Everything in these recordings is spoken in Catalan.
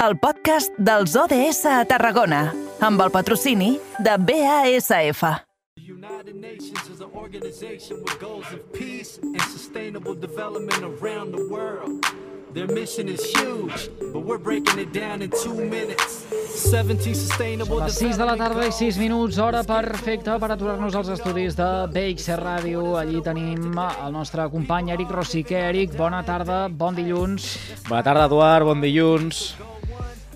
el podcast dels ODS a Tarragona, amb el patrocini de BASF. United Nations is an organization with goals of peace and sustainable development around the world. Their mission is huge, but we're breaking it down in two minutes. 17 sustainable Les 6 de la tarda i 6 minuts, hora perfecta per aturar-nos als estudis de BXC Ràdio. Allí tenim el nostre company Eric Rosique. Eric, bona tarda, bon dilluns. Bona tarda, Eduard, bon dilluns.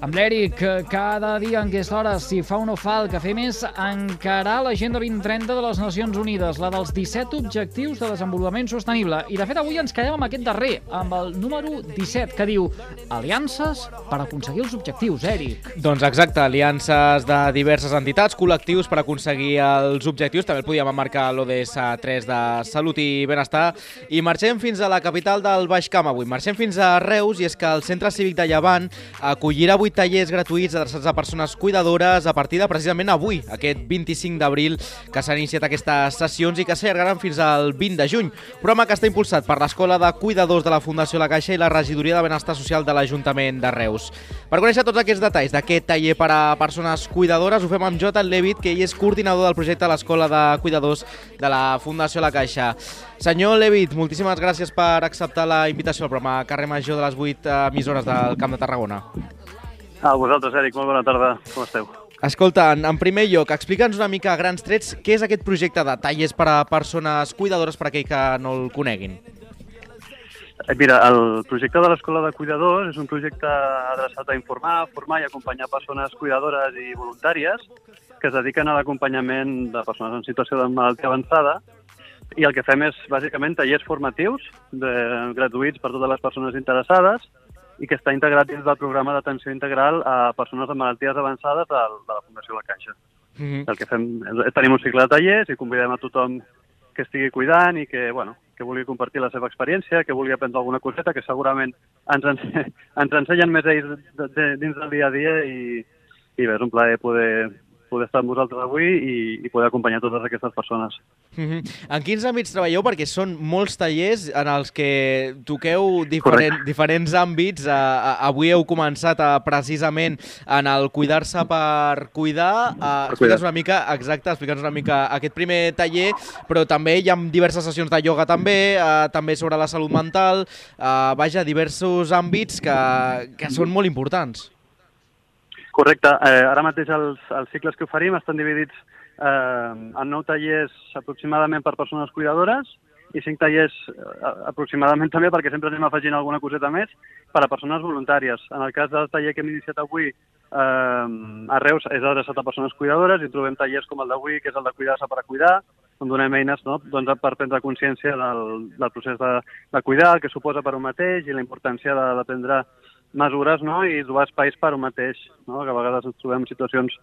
Amb l'Eric, cada dia en aquesta hora, si fa o no fa, el que fem és encarar l'Agenda 2030 de les Nacions Unides, la dels 17 Objectius de Desenvolupament Sostenible. I, de fet, avui ens quedem amb aquest darrer, amb el número 17, que diu Aliances per aconseguir els objectius, Eric. Doncs exacte, aliances de diverses entitats, col·lectius per aconseguir els objectius. També el podíem emmarcar l'ODS 3 de Salut i Benestar. I marxem fins a la capital del Baix Camp avui. Marxem fins a Reus i és que el Centre Cívic de Llevant acollirà avui tallers gratuïts adreçats a persones cuidadores a partir de precisament avui, aquest 25 d'abril, que s'han iniciat aquestes sessions i que s'allargaran fins al 20 de juny. Programa que està impulsat per l'Escola de Cuidadors de la Fundació La Caixa i la Regidoria de Benestar Social de l'Ajuntament de Reus. Per conèixer tots aquests detalls d'aquest taller per a persones cuidadores, ho fem amb Jota Levit, que ell és coordinador del projecte a l'Escola de Cuidadors de la Fundació La Caixa. Senyor Levit, moltíssimes gràcies per acceptar la invitació al programa Carrer Major de les 8 emissores del Camp de Tarragona. A vosaltres, Eric, molt bona tarda. Com esteu? Escolta, en, en primer lloc, explica'ns una mica a grans trets què és aquest projecte de tallers per a persones cuidadores per a aquell que no el coneguin. Eh, Mira, el projecte de l'Escola de Cuidadors és un projecte adreçat a informar, formar i acompanyar persones cuidadores i voluntàries que es dediquen a l'acompanyament de persones en situació de malaltia avançada i el que fem és, bàsicament, tallers formatius de, gratuïts per totes les persones interessades i que està integrat dins del programa d'atenció integral a persones amb malalties avançades de, de la Fundació La Caixa. Mm -hmm. El que fem tenim un cicle de tallers i convidem a tothom que estigui cuidant i que, bueno, que vulgui compartir la seva experiència, que vulgui aprendre alguna coseta, que segurament ens, ens ensenyen més ells de, de, dins del dia a dia i, i bé, és un plaer poder, poder estar amb vosaltres avui i, i poder acompanyar totes aquestes persones. Mm -hmm. En quins àmbits treballeu? Perquè són molts tallers en els que toqueu diferent, diferents àmbits. Uh, avui heu començat uh, precisament en el cuidar-se per cuidar. Uh, explica'ns una mica, exacte, explica'ns una mica aquest primer taller, però també hi ha diverses sessions de ioga també, uh, també sobre la salut mental, uh, vaja, diversos àmbits que, que són molt importants. Correcte. Eh, ara mateix els, els cicles que oferim estan dividits eh, en nou tallers aproximadament per persones cuidadores i cinc tallers eh, aproximadament també, perquè sempre anem afegint alguna coseta més, per a persones voluntàries. En el cas del taller que hem iniciat avui, eh, a Reus és adreçat a persones cuidadores i trobem tallers com el d'avui, que és el de cuidar-se per a cuidar, on donem eines no? doncs, per prendre consciència del, del procés de, de cuidar, el que suposa per un mateix i la importància de, de mesures no? i trobar espais per un mateix, no? que a vegades ens trobem situacions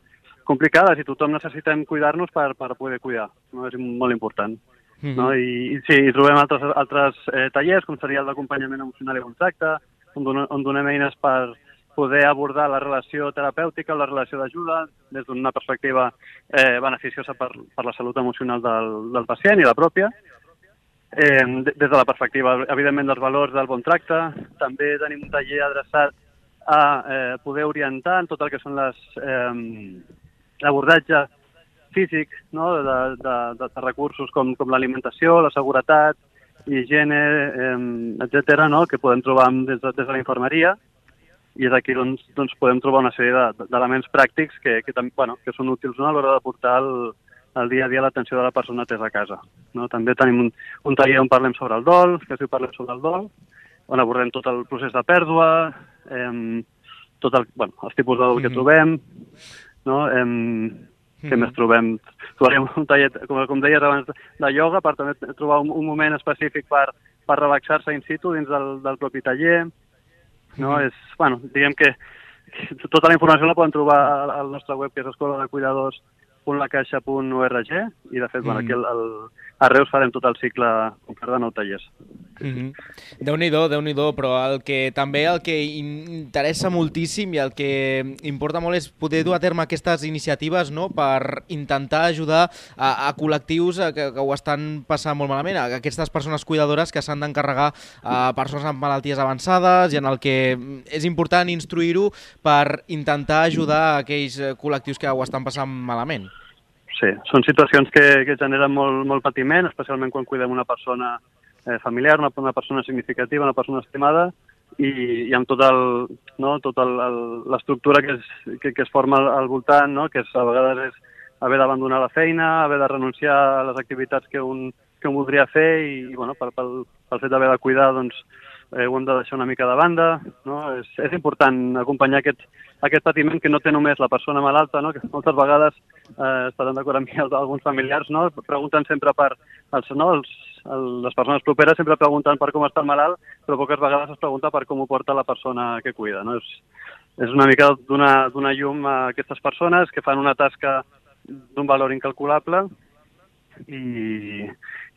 complicades i tothom necessitem cuidar-nos per, per poder cuidar. No? És molt important. Mm -hmm. no? I, i sí, i trobem altres, altres eh, tallers, com seria el d'acompanyament emocional i contracte, on, donem, on donem eines per poder abordar la relació terapèutica o la relació d'ajuda des d'una perspectiva eh, beneficiosa per, per la salut emocional del, del pacient i la pròpia, eh, des de la perspectiva, evidentment, dels valors del bon tracte. També tenim un taller adreçat a eh, poder orientar en tot el que són les eh, l'abordatge físic no? de, de, de, de recursos com, com l'alimentació, la seguretat, higiene, eh, etc., no? que podem trobar des de, des de la infermeria i és aquí doncs, doncs podem trobar una sèrie d'elements de, pràctics que, que, bueno, que són útils no? a l'hora de portar el, el dia a dia l'atenció de la persona atesa a casa. No? També tenim un, un taller on parlem sobre el dol, que es diu Parlem sobre el dol, on abordem tot el procés de pèrdua, eh, tot el, bueno, els tipus de dol que trobem, no? Eh, què més trobem? Trobarem un taller, com, com deies abans, de ioga, per també trobar un, un moment específic per, per relaxar-se in situ dins del, del propi taller. No? És, bueno, diguem que tota la informació la poden trobar al, al nostre web, que és escola de cuidadors www.lacaixa.org i de fet, mm. bueno, aquí el, el, a Reus farem tot el cicle complet de nou tallers. Mm -hmm. Déu-n'hi-do, déu nhi déu però el que també el que interessa moltíssim i el que importa molt és poder dur a terme aquestes iniciatives no? per intentar ajudar a, a col·lectius eh, que, que ho estan passant molt malament, a aquestes persones cuidadores que s'han d'encarregar a persones amb malalties avançades i en el que és important instruir-ho per intentar ajudar a aquells eh, col·lectius que ho estan passant malament. Sí, són situacions que, que generen molt, molt patiment, especialment quan cuidem una persona eh, familiar, una, una persona significativa, una persona estimada, i, i amb tot el, no, tot l'estructura que, es, que, que es forma al, al voltant, no, que és, a vegades és haver d'abandonar la feina, haver de renunciar a les activitats que un, que un voldria fer i, i bueno, pel, pel, pel fet d'haver de cuidar doncs, eh, ho hem de deixar una mica de banda. No? És, és important acompanyar aquest, aquest patiment que no té només la persona malalta, no? que moltes vegades eh, estaran d'acord amb mi alguns familiars, no? pregunten sempre per els, no? els, el, les persones properes sempre pregunten per com està el malalt, però poques vegades es pregunta per com ho porta la persona que cuida. No? És, és una mica donar llum a aquestes persones que fan una tasca d'un valor incalculable i,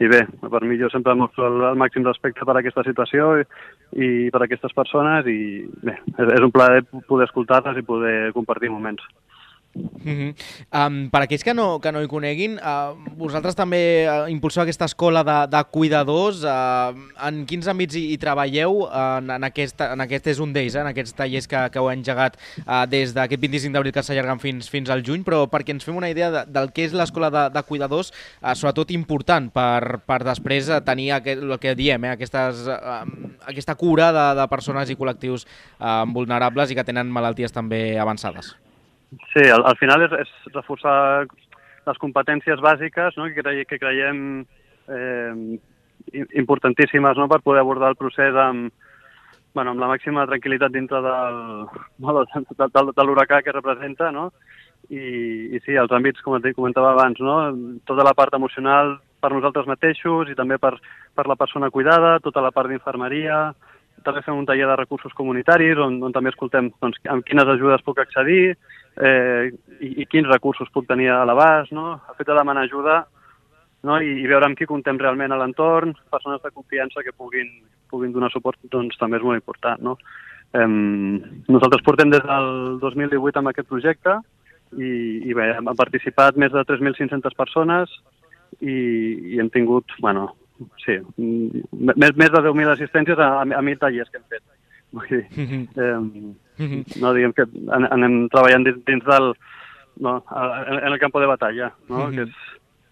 i bé, per mi jo sempre mostro el, el màxim respecte per aquesta situació i, i per aquestes persones i bé, és, és un plaer poder escoltar-les i poder compartir moments. Mm -hmm. um, per aquells que no, que no hi coneguin, uh, vosaltres també uh, impulseu aquesta escola de, de cuidadors. Uh, en quins àmbits hi, hi treballeu? Uh, en, en, aquest, en aquest és un d'ells, eh, en aquests tallers que, que heu engegat uh, des d'aquest 25 d'abril que s'allarguen fins, fins al juny, però perquè ens fem una idea de, del que és l'escola de, de cuidadors, uh, sobretot important per, per després tenir aquest, el que diem, eh, aquestes, uh, aquesta cura de, de persones i col·lectius uh, vulnerables i que tenen malalties també avançades. Sí, al, al final és, és reforçar les competències bàsiques no? que, creiem, que creiem eh, importantíssimes no? per poder abordar el procés amb, bueno, amb la màxima tranquil·litat dintre del, no, de, de, de, de l'huracà que representa, no? I, i sí, els àmbits, com et comentava abans, no? tota la part emocional per nosaltres mateixos i també per, per la persona cuidada, tota la part d'infermeria, també fem un taller de recursos comunitaris on, on també escoltem doncs, amb quines ajudes puc accedir eh, i, i quins recursos puc tenir a l'abast, no? El fet de demanar ajuda no? I, i veure amb qui contem realment a l'entorn, persones de confiança que puguin, puguin donar suport, doncs també és molt important, no? Eh, nosaltres portem des del 2018 amb aquest projecte i, i bé, han participat més de 3.500 persones i, i hem tingut, bueno, sí, més, més de 10.000 assistències a, a, a 1.000 tallers que hem fet. Vull dir, eh, no diguem que an anem treballant dins, dins del, no, en, en el camp de batalla, no? que és,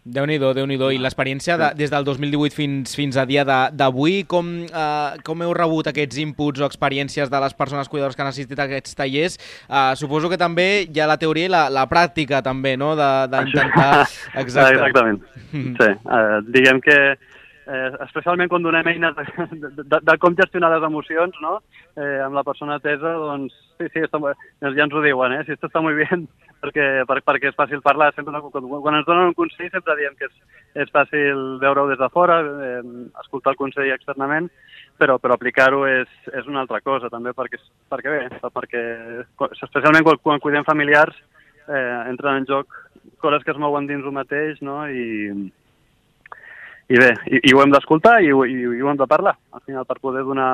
Déu-n'hi-do, déu nhi déu I l'experiència de, des del 2018 fins, fins a dia d'avui, com, eh, com heu rebut aquests inputs o experiències de les persones cuidadores que han assistit a aquests tallers? Eh, suposo que també hi ha la teoria i la, la pràctica, també, no?, d'intentar... Exacte. Exactament. Sí, eh, diguem que eh, especialment quan donem eines de, de, de, de com gestionar les emocions, no? Eh, amb la persona atesa, doncs, sí, sí, està, ja ens ho diuen, eh? Si esto està molt bé, perquè, per, perquè és fàcil parlar. Sempre, quan, quan ens donen un consell sempre diem que és, és fàcil veure-ho des de fora, eh, escoltar el consell externament, però, però aplicar-ho és, és una altra cosa, també, perquè, perquè bé, perquè especialment quan, quan cuidem familiars eh, entren en joc coses que es mouen dins el mateix, no?, i, i bé, i, i ho hem d'escoltar i, i, i ho hem de parlar, al final, per poder donar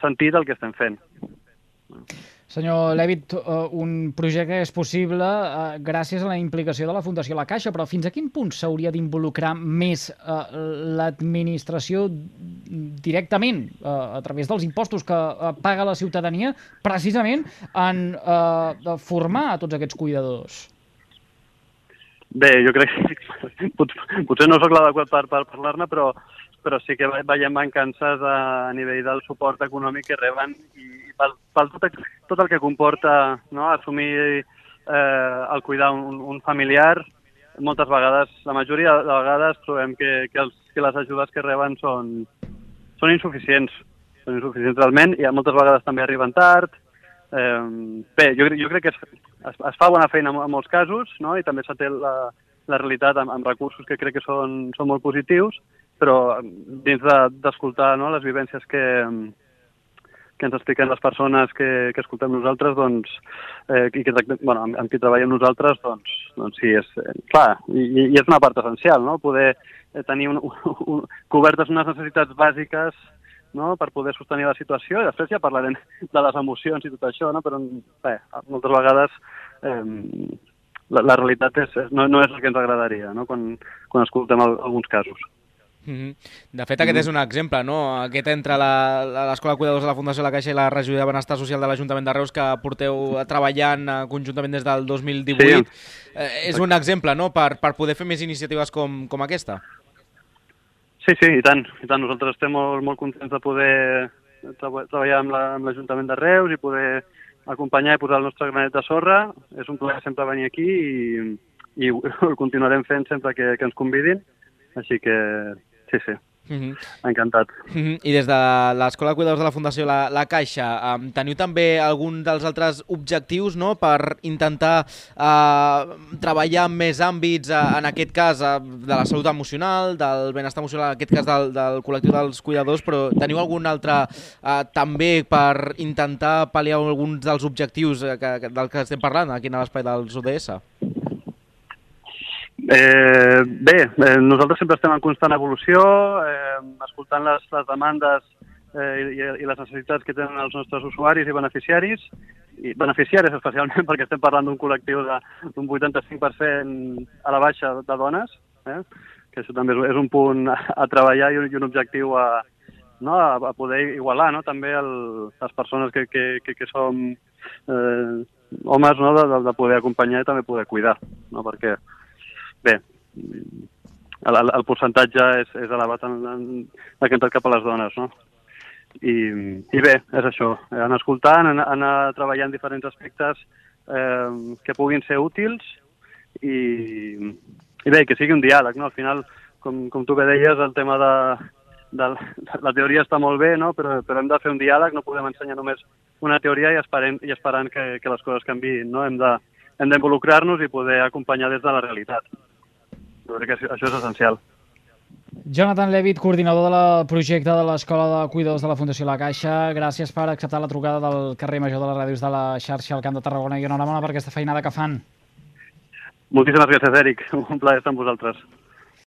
sentit al que estem fent. Senyor Levit, un projecte és possible gràcies a la implicació de la Fundació La Caixa, però fins a quin punt s'hauria d'involucrar més l'administració directament, a través dels impostos que paga la ciutadania, precisament en formar a tots aquests cuidadors? Bé, jo crec que potser no sóc l'adequat per, per parlar-ne, però, però sí que veiem mancances a, a nivell del suport econòmic que reben i, i pel, pel tot, tot el que comporta no, assumir eh, el cuidar un, un familiar. Moltes vegades, la majoria de vegades trobem que, que, els, que les ajudes que reben són, són insuficients. Són insuficients realment i moltes vegades també arriben tard. Eh, bé, jo, jo crec que es, es, es fa bona feina en, en molts casos, no? i també s'ha té la, la realitat amb, amb recursos que crec que són, són molt positius, però dins d'escoltar de, no? les vivències que, que ens expliquen les persones que, que escoltem nosaltres, doncs, eh, i que, bueno, amb, amb qui treballem nosaltres, doncs, doncs sí, és, eh, clar, i, i és una part essencial, no?, poder eh, tenir un, un, cobertes unes necessitats bàsiques no? per poder sostenir la situació, i després ja parlarem de les emocions i tot això, no? però bé, moltes vegades eh, la, la realitat és, no, no és el que ens agradaria no? quan, quan escoltem el, alguns casos. Mhm. De fet, aquest és un exemple, no? Aquest entre la- la- l'Escola de Cuidadors de la Fundació La Caixa i la Regió de Benestar Social de l'Ajuntament de Reus que porteu treballant eh, conjuntament des del 2018. Sí. Eh, és un exemple, no?, per, per poder fer més iniciatives com, com aquesta. Sí, sí, i tant. I tant. Nosaltres estem molt, molt contents de poder treba- treballar amb la- l'Ajuntament de Reus i poder acompanyar i posar el nostre granet de sorra. És un plaer sempre venir aquí i, i ho continuarem fent sempre que, que ens convidin. Així que, sí, sí, Mhm. encantat. Mhm. I des de l'Escola de Cuidadors de la Fundació La, la Caixa, um, teniu també algun dels altres objectius no? per intentar uh, treballar en més àmbits, uh, en aquest cas uh, de la salut emocional, del benestar emocional, en aquest cas del, del col·lectiu dels cuidadors, però teniu algun altre uh, també per intentar pal·liar alguns dels objectius uh, que, que, del que estem parlant aquí a l'espai dels ODS? Eh, bé, eh, nosaltres sempre estem en constant evolució, eh, escoltant les, les demandes eh, i, i les necessitats que tenen els nostres usuaris i beneficiaris, i beneficiaris especialment perquè estem parlant d'un col·lectiu d'un 85% a la baixa de dones, eh, que això també és, un punt a, treballar i un, i un objectiu a, no, a, poder igualar no, també el, les persones que, que, que, que som eh, homes no, de- de poder acompanyar i també poder cuidar, no, perquè bé, el, el, el percentatge és, és elevat en, en, en aquest cap a les dones, no? I, I bé, és això, anar escoltant, anar, anar treballant diferents aspectes eh, que puguin ser útils i, i bé, que sigui un diàleg, no? Al final, com, com tu bé deies, el tema de, de, la- la teoria està molt bé, no? però, però hem de fer un diàleg, no podem ensenyar només una teoria i esperem, i esperant que, que les coses canviïn, no? Hem de hem d'involucrar-nos i poder acompanyar des de la realitat. Jo crec que això- és essencial. Jonathan Levitt, coordinador del projecte de l'Escola de Cuidadors de la Fundació La Caixa, gràcies per acceptar la trucada del carrer Major de les Ràdios de la xarxa al Camp de Tarragona i enhorabona per aquesta feinada que fan. Moltíssimes gràcies, Eric. Un plaer estar amb vosaltres.